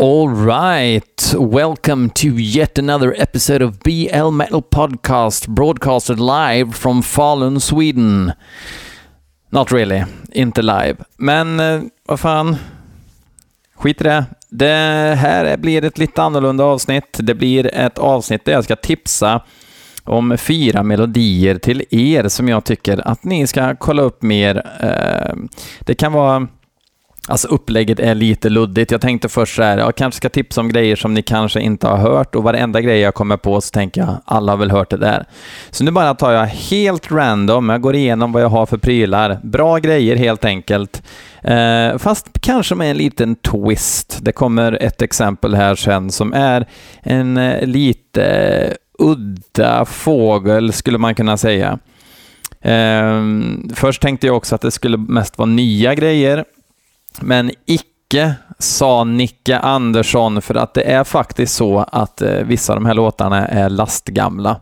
All right, welcome to yet another episode of BL Metal Podcast, broadcasted live from Falun, Sweden. Not really, inte live. Men eh, vad fan, skit i det. Det här blir ett lite annorlunda avsnitt. Det blir ett avsnitt där jag ska tipsa om fyra melodier till er som jag tycker att ni ska kolla upp mer. Eh, det kan vara Alltså upplägget är lite luddigt. Jag tänkte först så här, jag kanske ska tipsa om grejer som ni kanske inte har hört och varenda grej jag kommer på så tänker jag, alla har väl hört det där. Så nu bara tar jag helt random, jag går igenom vad jag har för prylar. Bra grejer helt enkelt. Eh, fast kanske med en liten twist. Det kommer ett exempel här sen som är en eh, lite eh, udda fågel skulle man kunna säga. Eh, först tänkte jag också att det skulle mest vara nya grejer, men icke, sa Nicke Andersson, för att det är faktiskt så att eh, vissa av de här låtarna är lastgamla.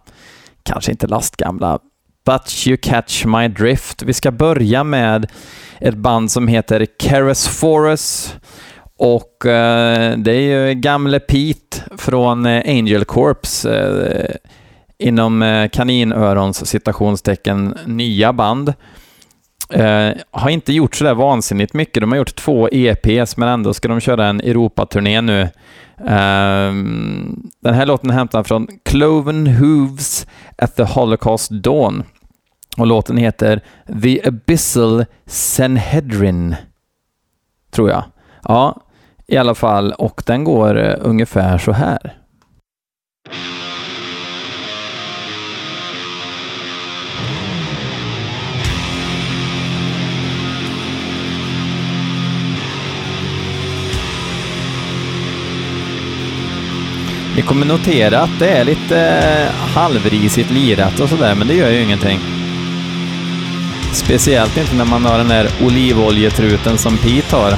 Kanske inte lastgamla, but you catch my drift. Vi ska börja med ett band som heter Keresforus och eh, det är ju gamle Pete från eh, Angel Corps eh, inom eh, kaninörons citationstecken nya band. Eh, har inte gjort sådär vansinnigt mycket. De har gjort två EPs, men ändå ska de köra en Europaturné nu. Eh, den här låten är hämtad från Cloven Hooves at the Holocaust Dawn. Och låten heter The Abyssal Sanhedrin, tror jag. Ja, i alla fall. Och den går eh, ungefär så här. Ni kommer notera att det är lite eh, halvrisigt lirat och sådär, men det gör ju ingenting. Speciellt inte när man har den där olivoljetruten som Pete har,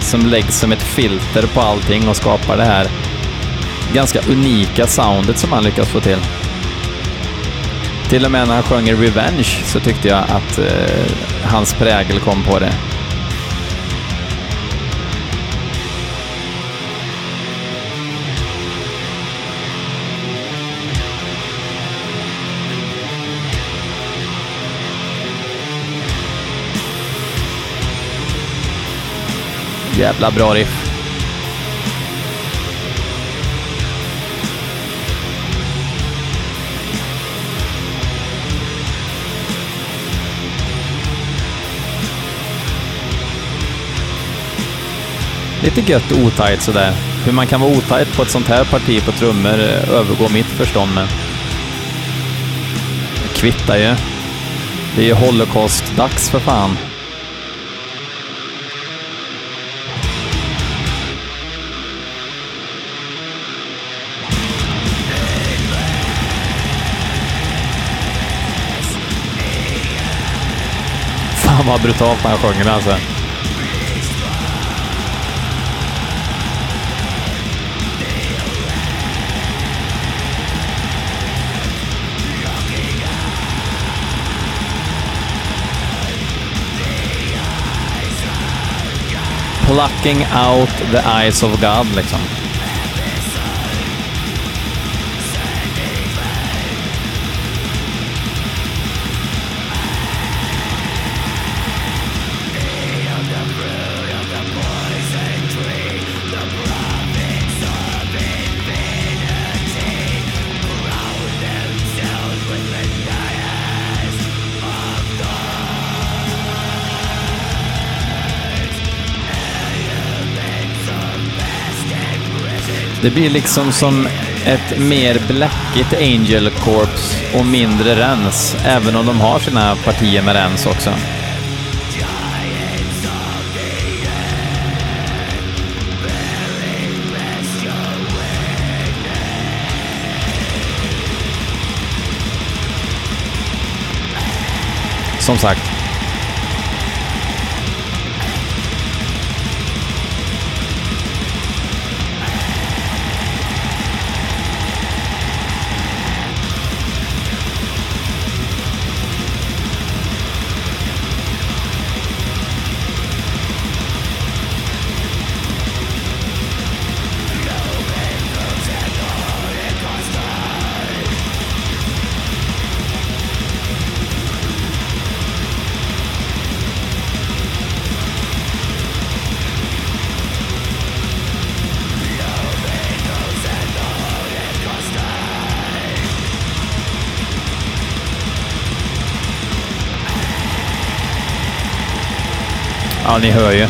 som läggs som ett filter på allting och skapar det här ganska unika soundet som han lyckas få till. Till och med när han sjöng Revenge så tyckte jag att eh, hans prägel kom på det. Jävla bra riff. Lite gött otajt sådär. Hur man kan vara otajt på ett sånt här parti på trummor eh, övergår mitt förstånd med. Det kvittar ju. Det är ju Holocaust-dags för fan. Fan vad brutalt när han sjunger alltså. Plucking out the eyes of God, liksom. Det blir liksom som ett mer bläckigt Angel Corps och mindre rens, även om de har sina partier med rens också. Som sagt, Ja, ni hör ju.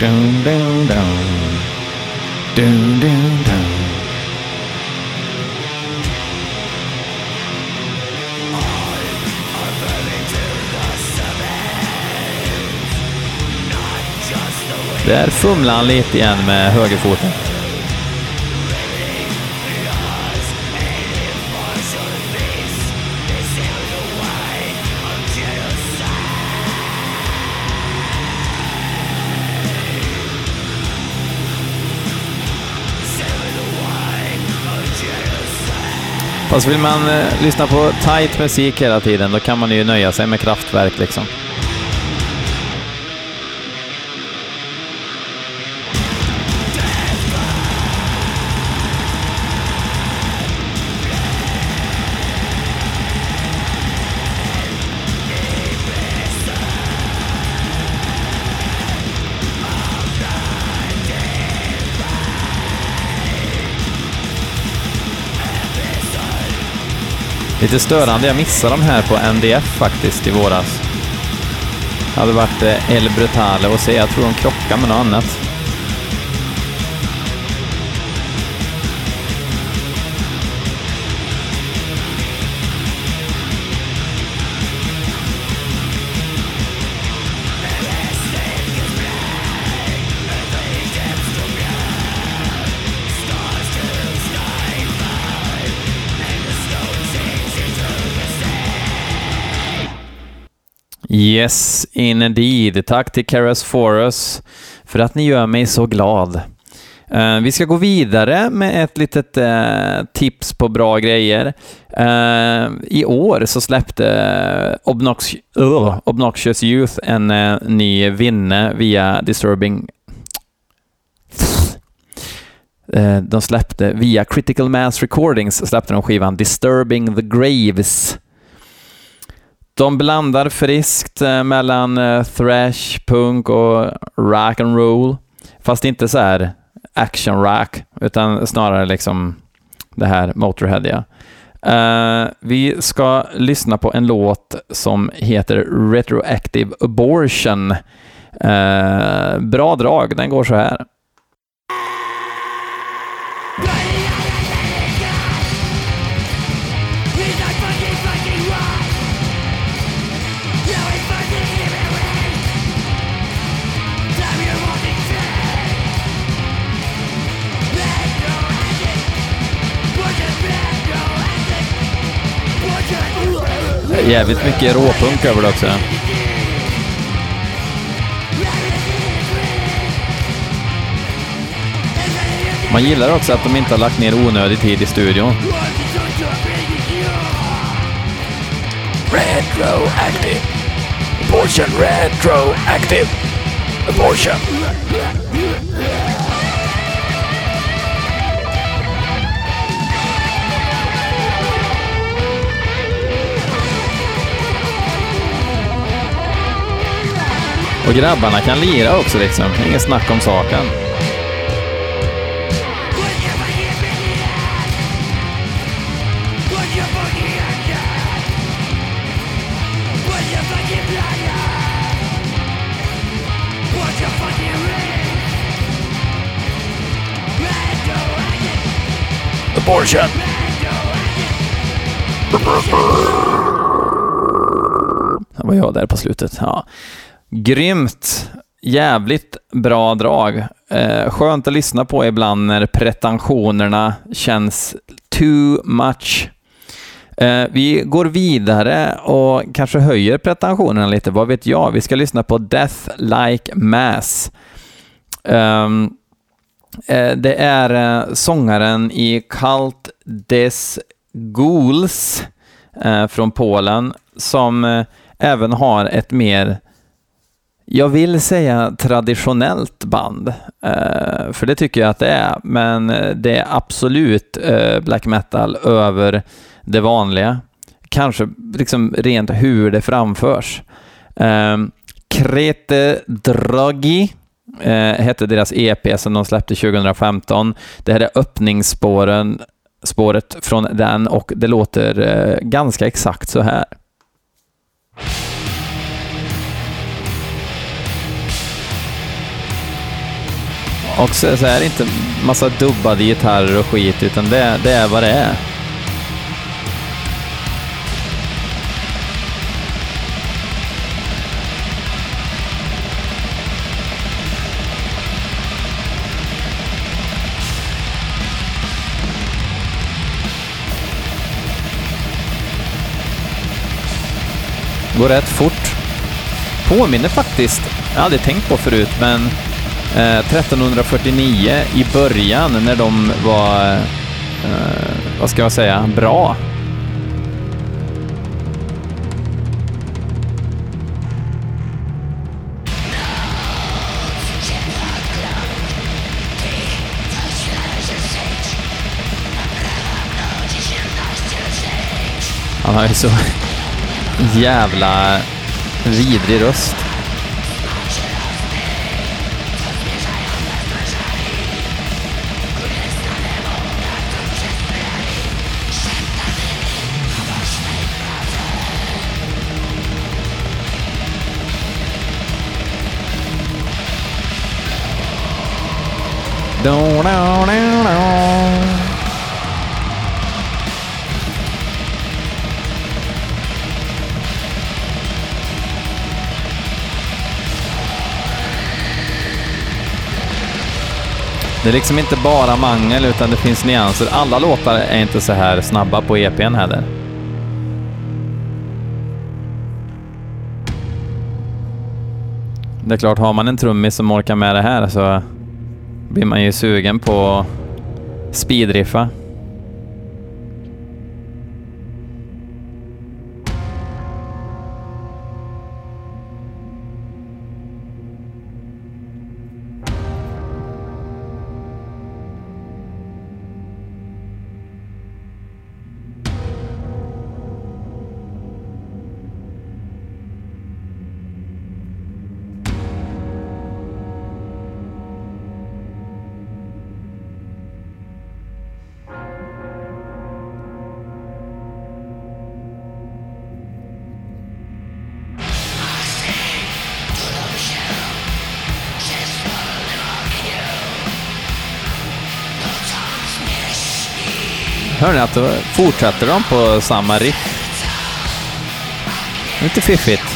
Dun, dun, dun. Dun, dun, dun. Där fumlar han lite igen med högerfoten. Fast vill man eh, lyssna på tight musik hela tiden, då kan man ju nöja sig med kraftverk liksom. Lite störande, jag missade de här på NDF faktiskt i våras. Det hade varit eh, El Brutale och se, jag tror de krockade med något annat. Yes, indeed. Tack till Keras Forus för att ni gör mig så glad. Eh, vi ska gå vidare med ett litet eh, tips på bra grejer. Eh, I år så släppte Obnox Obnoxious Youth en ny vinne via Disturbing... de släppte via Critical Mass Recordings släppte de skivan Disturbing the Graves de blandar friskt eh, mellan eh, thrash, punk och rock and roll. Fast inte så här action rock, utan snarare liksom det här Motorheadiga. Uh, eh, vi ska lyssna på en låt som heter Retroactive Abortion. Uh, bra drag, den går så här. Jävligt mycket råpunk över det också. Man gillar också att de inte har lagt ner onödig tid i studion. Retroactive. Abortion retroactive. Abortion. Och grabbarna kan lira också liksom. Inget snack om saken. Abortion! Det var jag där på slutet. Ja. Grymt! Jävligt bra drag. Eh, skönt att lyssna på ibland när pretensionerna känns too much. Eh, vi går vidare och kanske höjer pretensionerna lite, vad vet jag? Vi ska lyssna på Death Like Mass. Ehm, eh, det är eh, sångaren i Cult des Ghouls eh, från Polen som eh, även har ett mer jag vill säga traditionellt band, eh, för det tycker jag att det är, men det är absolut eh, black metal över det vanliga. Kanske liksom rent hur det framförs. Ehm, Krete Draghi eh, hette deras EP som de släppte 2015. Det här är öppningsspåren spåret från den och det låter ganska exakt så här. Och så, så är det inte massa dubbade gitarrer och skit, utan det, det är vad det är. Går rätt fort. Påminner faktiskt, jag har aldrig tänkt på förut, men eh, 1349 i början när de var, eh, vad ska jag säga, bra. Han har ju så jävla vidrig röst. Det är liksom inte bara mangel, utan det finns nyanser. Alla låtar är inte så här snabba på EPn heller. Det är klart, har man en trummis som orkar med det här så blir man ju sugen på speedriffa. Hör ni att då fortsätter de på samma riff? Inte fiffigt.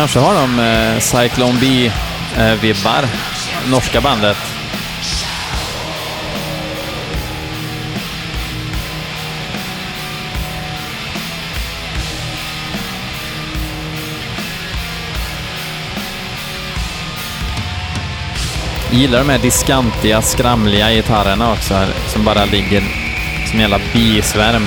Kanske har de eh, Cyclone B-vibbar, eh, norska bandet. Gillar de här diskantiga, skramliga gitarrerna också, som bara ligger som en jävla bisvärm.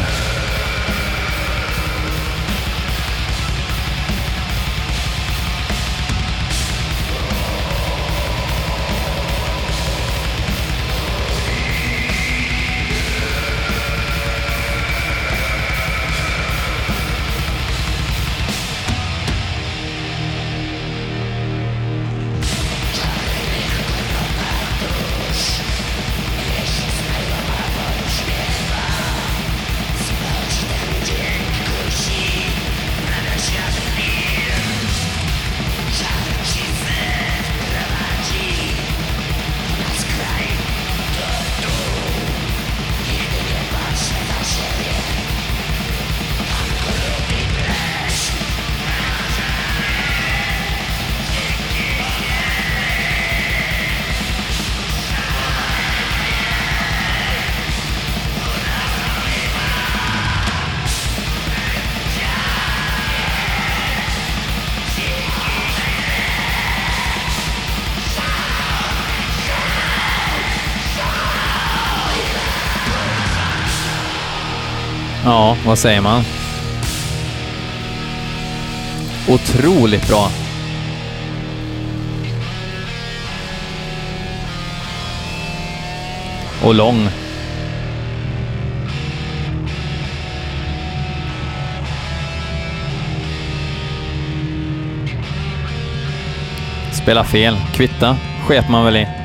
Vad säger man? Otroligt bra. Och lång. Spela fel. Kvitta. Sket man väl i.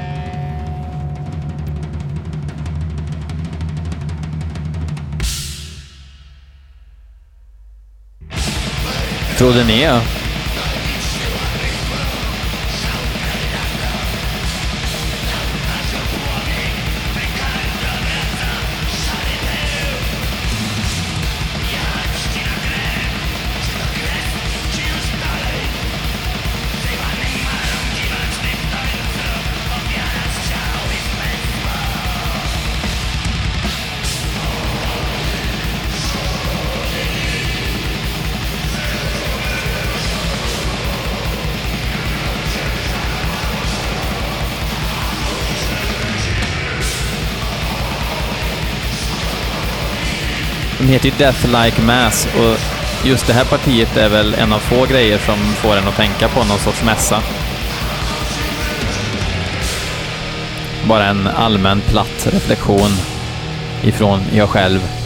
Trodde ni Den heter ju Death Like Mass och just det här partiet är väl en av få grejer som får en att tänka på någon sorts mässa. Bara en allmän platt reflektion ifrån jag själv.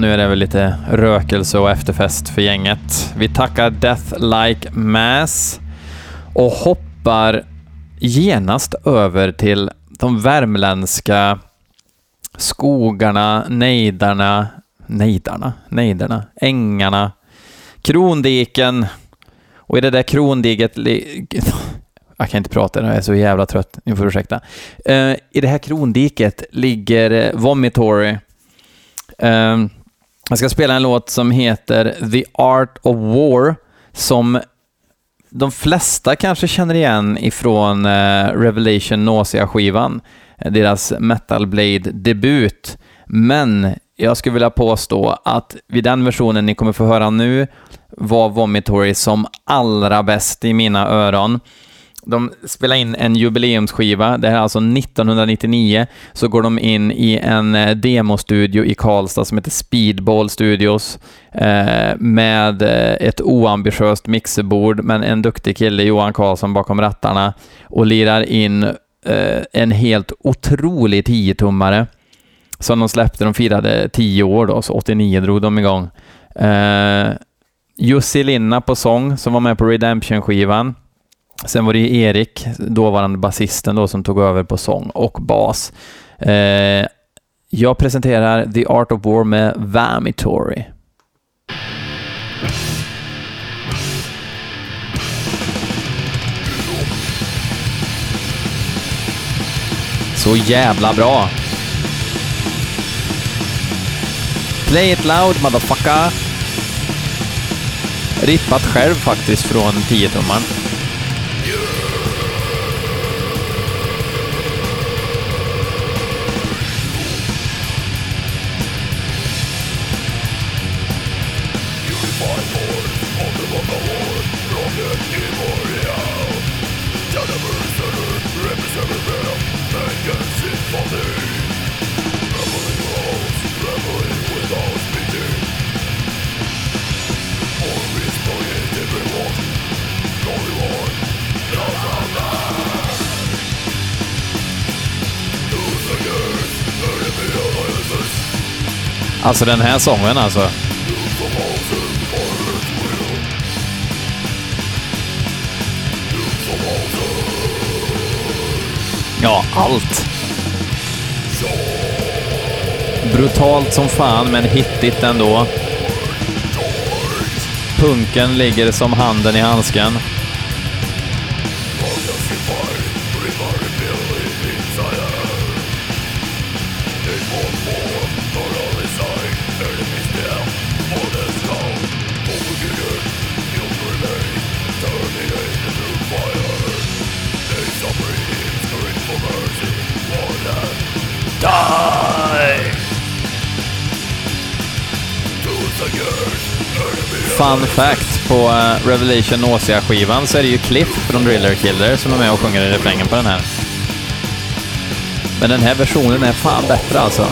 Och nu är det väl lite rökelse och efterfest för gänget. Vi tackar Death Like Mass och hoppar genast över till de värmländska skogarna, nejdarna, nejdarna, nejderna, ängarna, krondiken och i det där krondiget jag kan inte prata, jag är så jävla trött. Ni får ursäkta. Eh, I det här krondiket ligger eh, Vomitory ehm, jag ska spela en låt som heter The Art of War, som de flesta kanske känner igen ifrån eh, Revelation Nausea-skivan, eh, deras Metal Blade-debut. Men jag skulle vilja påstå att vid den versionen ni kommer få höra nu var Vomitory som allra bäst i mina öron. De spelar in en jubileumsskiva, det här är alltså 1999, så går de in i en eh, demostudio i Karlstad som heter Speedball Studios eh, med eh, ett oambitiöst mixerbord, men en duktig kille, Johan Karlsson, bakom rattarna och lirar in eh, en helt otrolig 10-tummare som de släppte. De firade 10 år då, så 89 drog de igång. Eh, Jussi Linna på sång, som var med på Redemption-skivan. Sen var det ju Erik, dåvarande basisten då, som tog över på sång och bas. Eh, jag presenterar The Art of War med Vamitory. Så jävla bra! Play it loud, motherfucker! Rippat själv faktiskt från 10-tummaren. Alltså den här sången alltså. Ja, allt. Brutalt som fan, men hittigt ändå. Punken ligger som handen i handsken. Fun fact, på eh, Revelation Nausea-skivan så är det ju Cliff från Driller Killer som är med och sjunger i refrängen på den här. Men den här versionen är fan bättre alltså.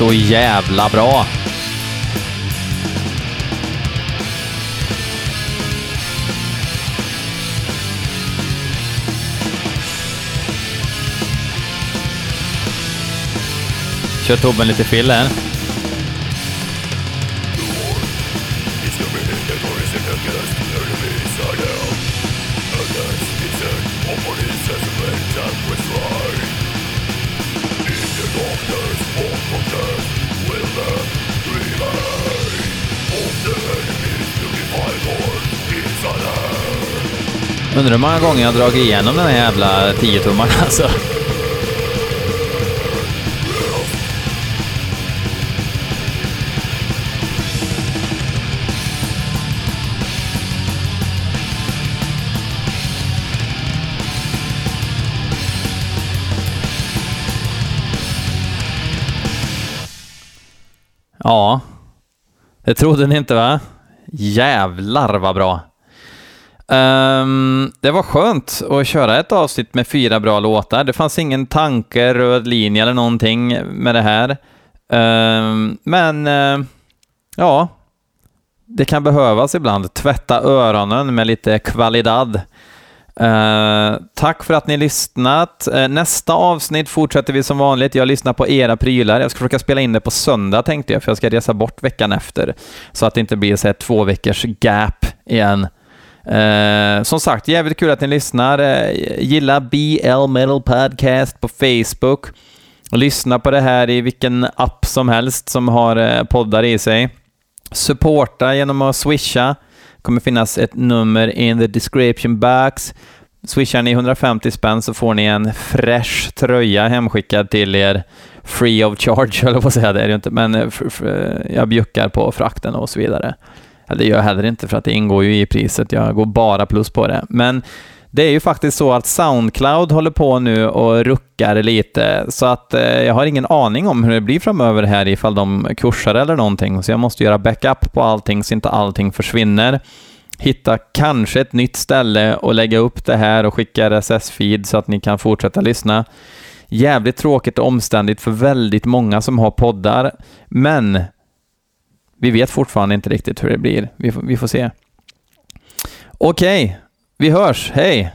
Så jävla bra! Kör Tobben lite fill här. Undrar hur många gånger jag har dragit igenom den här jävla 10-tummaren alltså. Ja, det trodde ni inte va? Jävlar vad bra. Um, det var skönt att köra ett avsnitt med fyra bra låtar. Det fanns ingen tanke, röd linje eller någonting med det här. Um, men uh, ja, det kan behövas ibland. Tvätta öronen med lite kvalidad. Uh, tack för att ni lyssnat. Uh, nästa avsnitt fortsätter vi som vanligt. Jag lyssnar på era prylar. Jag ska försöka spela in det på söndag tänkte jag, för jag ska resa bort veckan efter. Så att det inte blir så här två veckors gap igen. Eh, som sagt, jävligt kul att ni lyssnar. Eh, gilla BL Metal Podcast på Facebook. Lyssna på det här i vilken app som helst som har eh, poddar i sig. Supporta genom att swisha. Det kommer finnas ett nummer in the description box. Swishar ni 150 spänn så får ni en fresh tröja hemskickad till er. Free of charge, höll jag på att säga. Det är det inte, men eh, jag bjuckar på frakten och så vidare. Det gör jag heller inte för att det ingår ju i priset. Jag går bara plus på det. Men det är ju faktiskt så att Soundcloud håller på nu och ruckar lite, så att eh, jag har ingen aning om hur det blir framöver här ifall de kursar eller någonting, så jag måste göra backup på allting så inte allting försvinner. Hitta kanske ett nytt ställe och lägga upp det här och skicka RSS-feed så att ni kan fortsätta lyssna. Jävligt tråkigt och omständigt för väldigt många som har poddar, men vi vet fortfarande inte riktigt hur det blir. Vi får, vi får se. Okej, vi hörs. Hej!